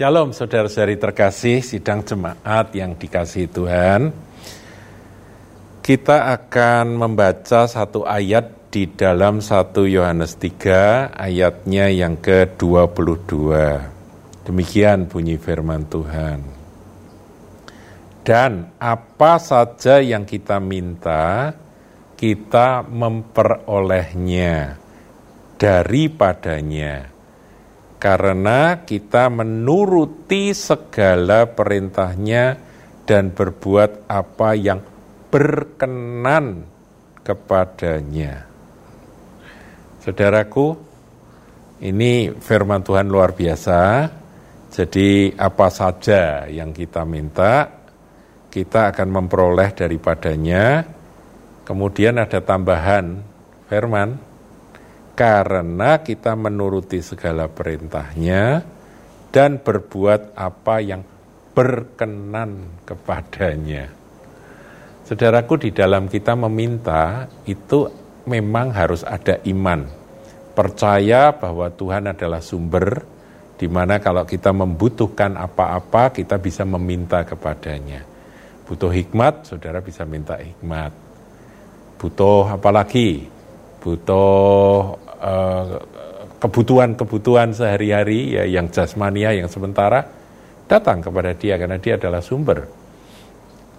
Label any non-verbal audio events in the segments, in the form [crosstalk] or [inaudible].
Shalom saudara-saudari terkasih, sidang jemaat yang dikasih Tuhan. Kita akan membaca satu ayat di dalam 1 Yohanes 3 ayatnya yang ke-22. Demikian bunyi firman Tuhan. Dan apa saja yang kita minta, kita memperolehnya daripadanya karena kita menuruti segala perintahnya dan berbuat apa yang berkenan kepadanya. Saudaraku, ini firman Tuhan luar biasa. Jadi apa saja yang kita minta, kita akan memperoleh daripadanya. Kemudian ada tambahan firman, karena kita menuruti segala perintahnya dan berbuat apa yang berkenan kepadanya. Saudaraku, di dalam kita meminta itu memang harus ada iman. Percaya bahwa Tuhan adalah sumber di mana kalau kita membutuhkan apa-apa kita bisa meminta kepadanya. Butuh hikmat, saudara bisa minta hikmat. Butuh apa lagi? Butuh kebutuhan-kebutuhan sehari-hari ya yang jasmania yang sementara datang kepada dia karena dia adalah sumber.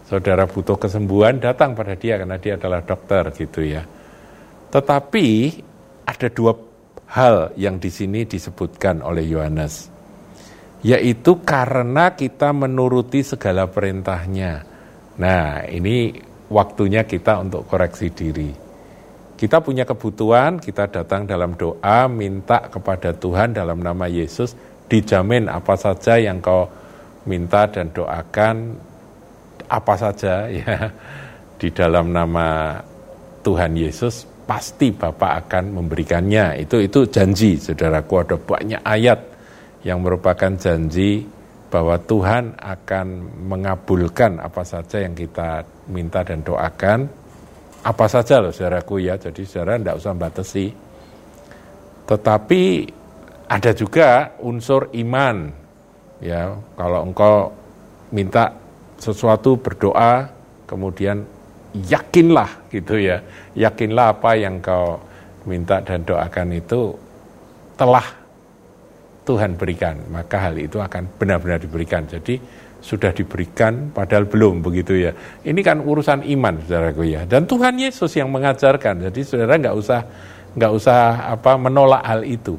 Saudara butuh kesembuhan datang pada dia karena dia adalah dokter gitu ya. Tetapi ada dua hal yang di sini disebutkan oleh Yohanes. Yaitu karena kita menuruti segala perintahnya. Nah, ini waktunya kita untuk koreksi diri. Kita punya kebutuhan, kita datang dalam doa, minta kepada Tuhan dalam nama Yesus, dijamin apa saja yang kau minta dan doakan, apa saja [laughs] ya, di dalam nama Tuhan Yesus, pasti Bapak akan memberikannya. Itu itu janji, saudaraku, ada banyak ayat yang merupakan janji bahwa Tuhan akan mengabulkan apa saja yang kita minta dan doakan apa saja loh saudaraku ya, jadi saudara tidak usah batasi. Tetapi ada juga unsur iman, ya kalau engkau minta sesuatu berdoa, kemudian yakinlah gitu ya, yakinlah apa yang kau minta dan doakan itu telah Tuhan berikan, maka hal itu akan benar-benar diberikan. Jadi sudah diberikan padahal belum begitu ya. Ini kan urusan iman saudaraku ya. Dan Tuhan Yesus yang mengajarkan. Jadi saudara nggak usah nggak usah apa menolak hal itu.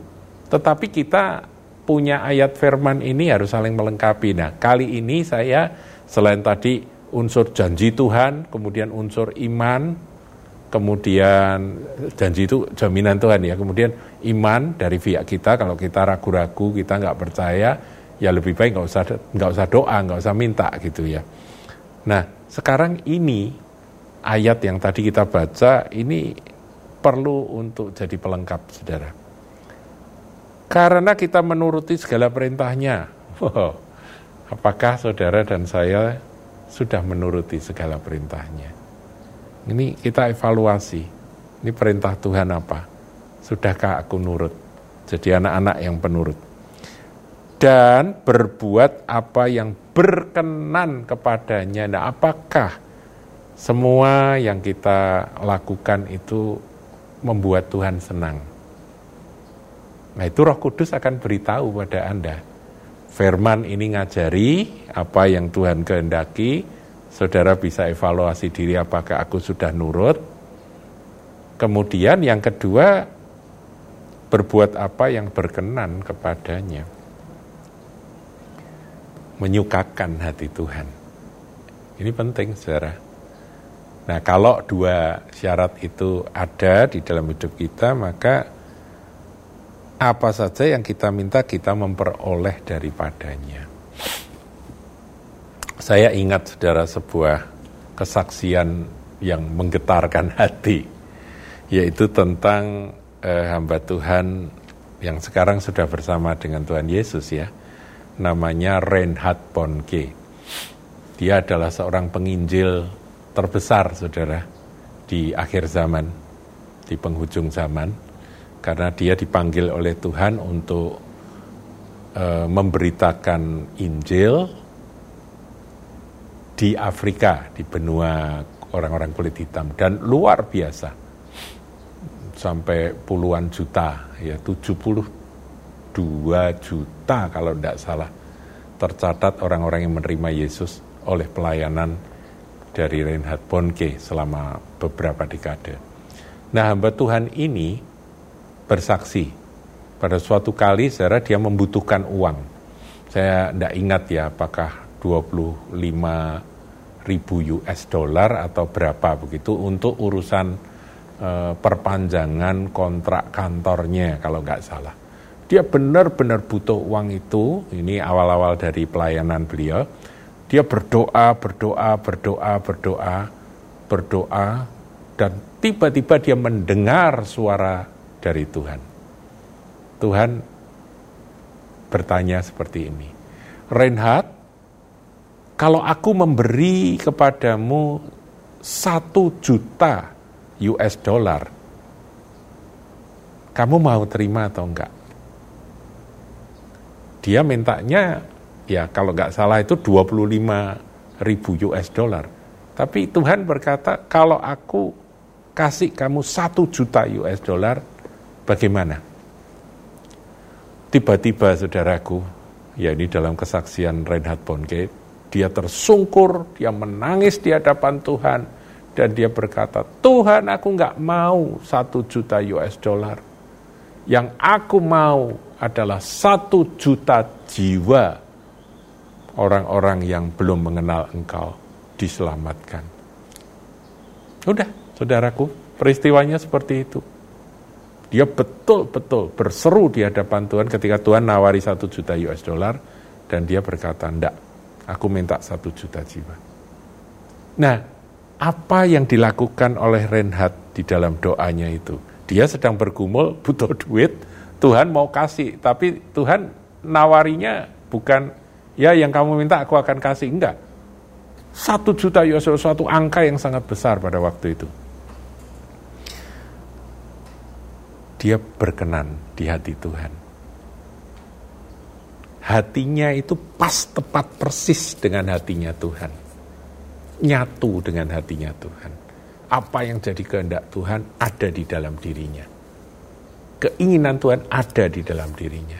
Tetapi kita punya ayat firman ini harus saling melengkapi. Nah, kali ini saya selain tadi unsur janji Tuhan, kemudian unsur iman, kemudian janji itu jaminan Tuhan ya, kemudian iman dari pihak kita kalau kita ragu-ragu, kita nggak percaya, ya lebih baik nggak usah nggak usah doa, nggak usah minta gitu ya. Nah sekarang ini ayat yang tadi kita baca ini perlu untuk jadi pelengkap saudara. Karena kita menuruti segala perintahnya. Wow, apakah saudara dan saya sudah menuruti segala perintahnya? Ini kita evaluasi. Ini perintah Tuhan apa? Sudahkah aku nurut? Jadi anak-anak yang penurut dan berbuat apa yang berkenan kepadanya. Nah, apakah semua yang kita lakukan itu membuat Tuhan senang? Nah, itu Roh Kudus akan beritahu pada Anda. Firman ini ngajari apa yang Tuhan kehendaki, saudara bisa evaluasi diri apakah aku sudah nurut. Kemudian yang kedua, berbuat apa yang berkenan kepadanya menyukakan hati Tuhan. Ini penting, saudara. Nah, kalau dua syarat itu ada di dalam hidup kita, maka apa saja yang kita minta kita memperoleh daripadanya. Saya ingat saudara sebuah kesaksian yang menggetarkan hati, yaitu tentang eh, hamba Tuhan yang sekarang sudah bersama dengan Tuhan Yesus ya namanya Reinhard Bonke. Dia adalah seorang penginjil terbesar, saudara, di akhir zaman, di penghujung zaman, karena dia dipanggil oleh Tuhan untuk uh, memberitakan Injil di Afrika, di benua orang-orang kulit hitam dan luar biasa sampai puluhan juta ya 72 juta kalau tidak salah tercatat orang-orang yang menerima Yesus oleh pelayanan dari Reinhard Bonke selama beberapa dekade. Nah hamba Tuhan ini bersaksi pada suatu kali saya dia membutuhkan uang. Saya tidak ingat ya apakah 25 ribu US dollar atau berapa begitu untuk urusan e, perpanjangan kontrak kantornya kalau nggak salah. Dia benar-benar butuh uang itu, ini awal-awal dari pelayanan beliau. Dia berdoa, berdoa, berdoa, berdoa, berdoa, dan tiba-tiba dia mendengar suara dari Tuhan. Tuhan bertanya seperti ini, Reinhard, kalau aku memberi kepadamu satu juta US dollar, kamu mau terima atau enggak? Dia mintanya, ya kalau enggak salah itu 25 ribu US dollar. Tapi Tuhan berkata, kalau aku kasih kamu satu juta US dollar, bagaimana? Tiba-tiba saudaraku, ya ini dalam kesaksian Reinhard Bonnke, dia tersungkur, dia menangis di hadapan Tuhan, dan dia berkata, Tuhan aku nggak mau satu juta US dollar. Yang aku mau adalah satu juta jiwa orang-orang yang belum mengenal engkau diselamatkan. Udah, saudaraku, peristiwanya seperti itu. Dia betul-betul berseru di hadapan Tuhan ketika Tuhan nawari satu juta US dollar, dan dia berkata, enggak, Aku minta satu juta jiwa. Nah, apa yang dilakukan oleh Renhat di dalam doanya itu? Dia sedang bergumul, butuh duit, Tuhan mau kasih, tapi Tuhan nawarinya bukan, ya yang kamu minta aku akan kasih, enggak. Satu juta US suatu angka yang sangat besar pada waktu itu. Dia berkenan di hati Tuhan hatinya itu pas tepat persis dengan hatinya Tuhan. Nyatu dengan hatinya Tuhan. Apa yang jadi kehendak Tuhan ada di dalam dirinya. Keinginan Tuhan ada di dalam dirinya.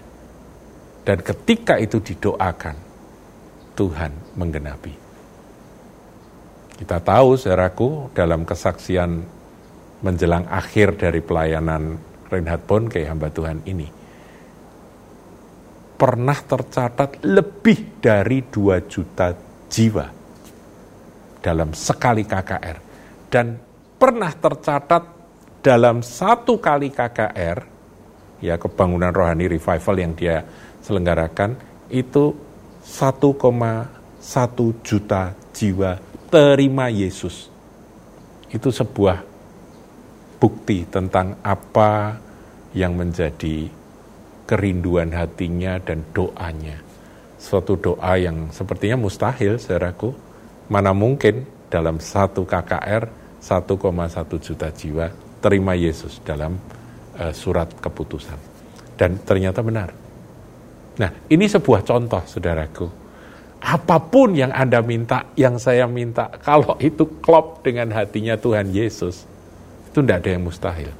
Dan ketika itu didoakan, Tuhan menggenapi. Kita tahu, saudaraku, dalam kesaksian menjelang akhir dari pelayanan Reinhard Bonke, hamba Tuhan ini, pernah tercatat lebih dari 2 juta jiwa dalam sekali KKR. Dan pernah tercatat dalam satu kali KKR, ya kebangunan rohani revival yang dia selenggarakan, itu 1,1 juta jiwa terima Yesus. Itu sebuah bukti tentang apa yang menjadi kerinduan hatinya dan doanya. Suatu doa yang sepertinya mustahil, saudaraku. Mana mungkin dalam satu KKR 1,1 juta jiwa terima Yesus dalam uh, surat keputusan. Dan ternyata benar. Nah, ini sebuah contoh, saudaraku. Apa pun yang Anda minta, yang saya minta, [laughs] kalau itu klop dengan hatinya Tuhan Yesus, itu tidak ada yang mustahil.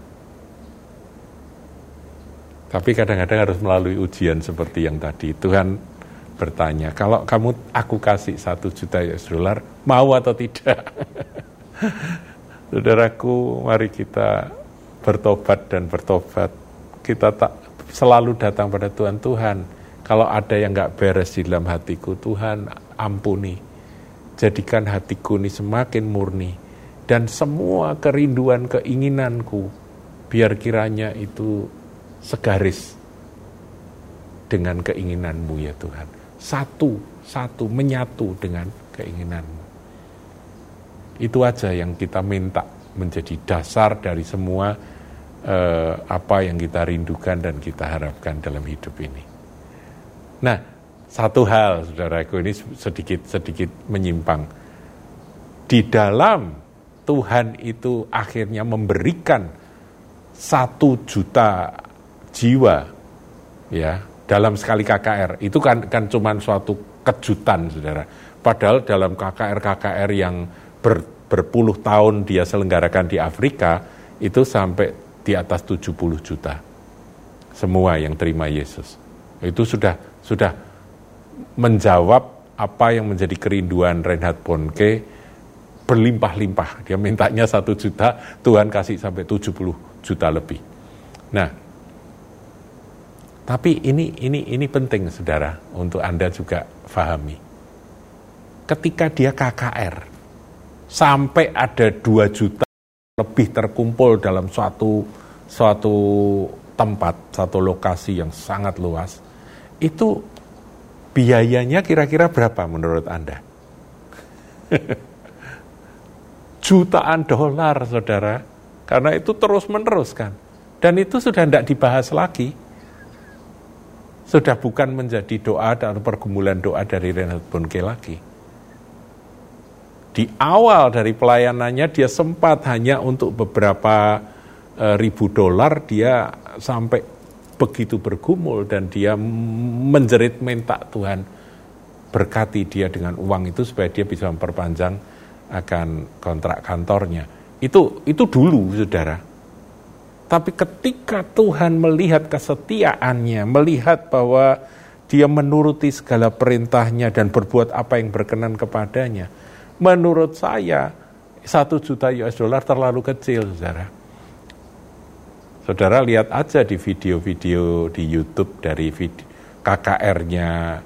Tapi kadang-kadang harus melalui ujian seperti yang tadi. Tuhan bertanya, kalau kamu aku kasih satu juta US dollar, mau atau tidak? [laughs] Saudaraku, mari kita bertobat dan bertobat. Kita tak selalu datang pada Tuhan. Tuhan, kalau ada yang nggak beres di dalam hatiku, Tuhan ampuni. Jadikan hatiku ini semakin murni. Dan semua kerinduan, keinginanku, biar kiranya itu segaris dengan keinginanmu ya Tuhan. Satu, satu, menyatu dengan keinginanmu. Itu aja yang kita minta menjadi dasar dari semua eh, apa yang kita rindukan dan kita harapkan dalam hidup ini. Nah, satu hal, saudaraku, ini sedikit-sedikit menyimpang. Di dalam Tuhan itu akhirnya memberikan satu juta jiwa ya dalam sekali KKR. Itu kan kan cuma suatu kejutan, saudara. Padahal dalam KKR-KKR yang ber, berpuluh tahun dia selenggarakan di Afrika, itu sampai di atas 70 juta. Semua yang terima Yesus. Itu sudah sudah menjawab apa yang menjadi kerinduan Reinhard Bonke berlimpah-limpah. Dia mintanya satu juta, Tuhan kasih sampai 70 juta lebih. Nah, tapi ini ini ini penting saudara untuk Anda juga pahami. Ketika dia KKR sampai ada 2 juta lebih terkumpul dalam suatu suatu tempat, satu lokasi yang sangat luas, itu biayanya kira-kira berapa menurut Anda? [laughs] Jutaan dolar, saudara. Karena itu terus-menerus kan. Dan itu sudah tidak dibahas lagi sudah bukan menjadi doa dan pergumulan doa dari Reinhard Bonke lagi. Di awal dari pelayanannya dia sempat hanya untuk beberapa e, ribu dolar dia sampai begitu bergumul dan dia menjerit minta Tuhan berkati dia dengan uang itu supaya dia bisa memperpanjang akan kontrak kantornya. Itu itu dulu Saudara. Tapi ketika Tuhan melihat kesetiaannya, melihat bahwa dia menuruti segala perintahnya dan berbuat apa yang berkenan kepadanya, menurut saya satu juta US dollar terlalu kecil, saudara. Saudara lihat aja di video-video di YouTube dari KKR-nya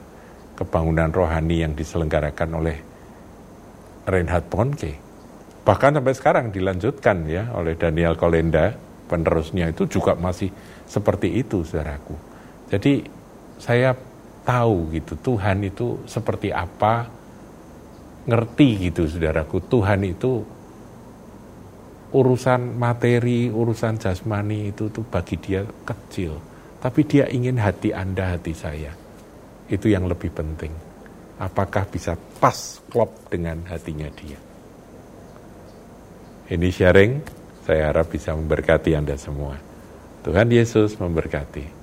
kebangunan rohani yang diselenggarakan oleh Reinhard Bonke. Bahkan sampai sekarang dilanjutkan ya oleh Daniel Kolenda penerusnya itu juga masih seperti itu, saudaraku. Jadi saya tahu gitu Tuhan itu seperti apa, ngerti gitu saudaraku. Tuhan itu urusan materi, urusan jasmani itu tuh bagi dia kecil. Tapi dia ingin hati Anda, hati saya. Itu yang lebih penting. Apakah bisa pas klop dengan hatinya dia? Ini sharing saya harap bisa memberkati Anda semua. Tuhan Yesus memberkati.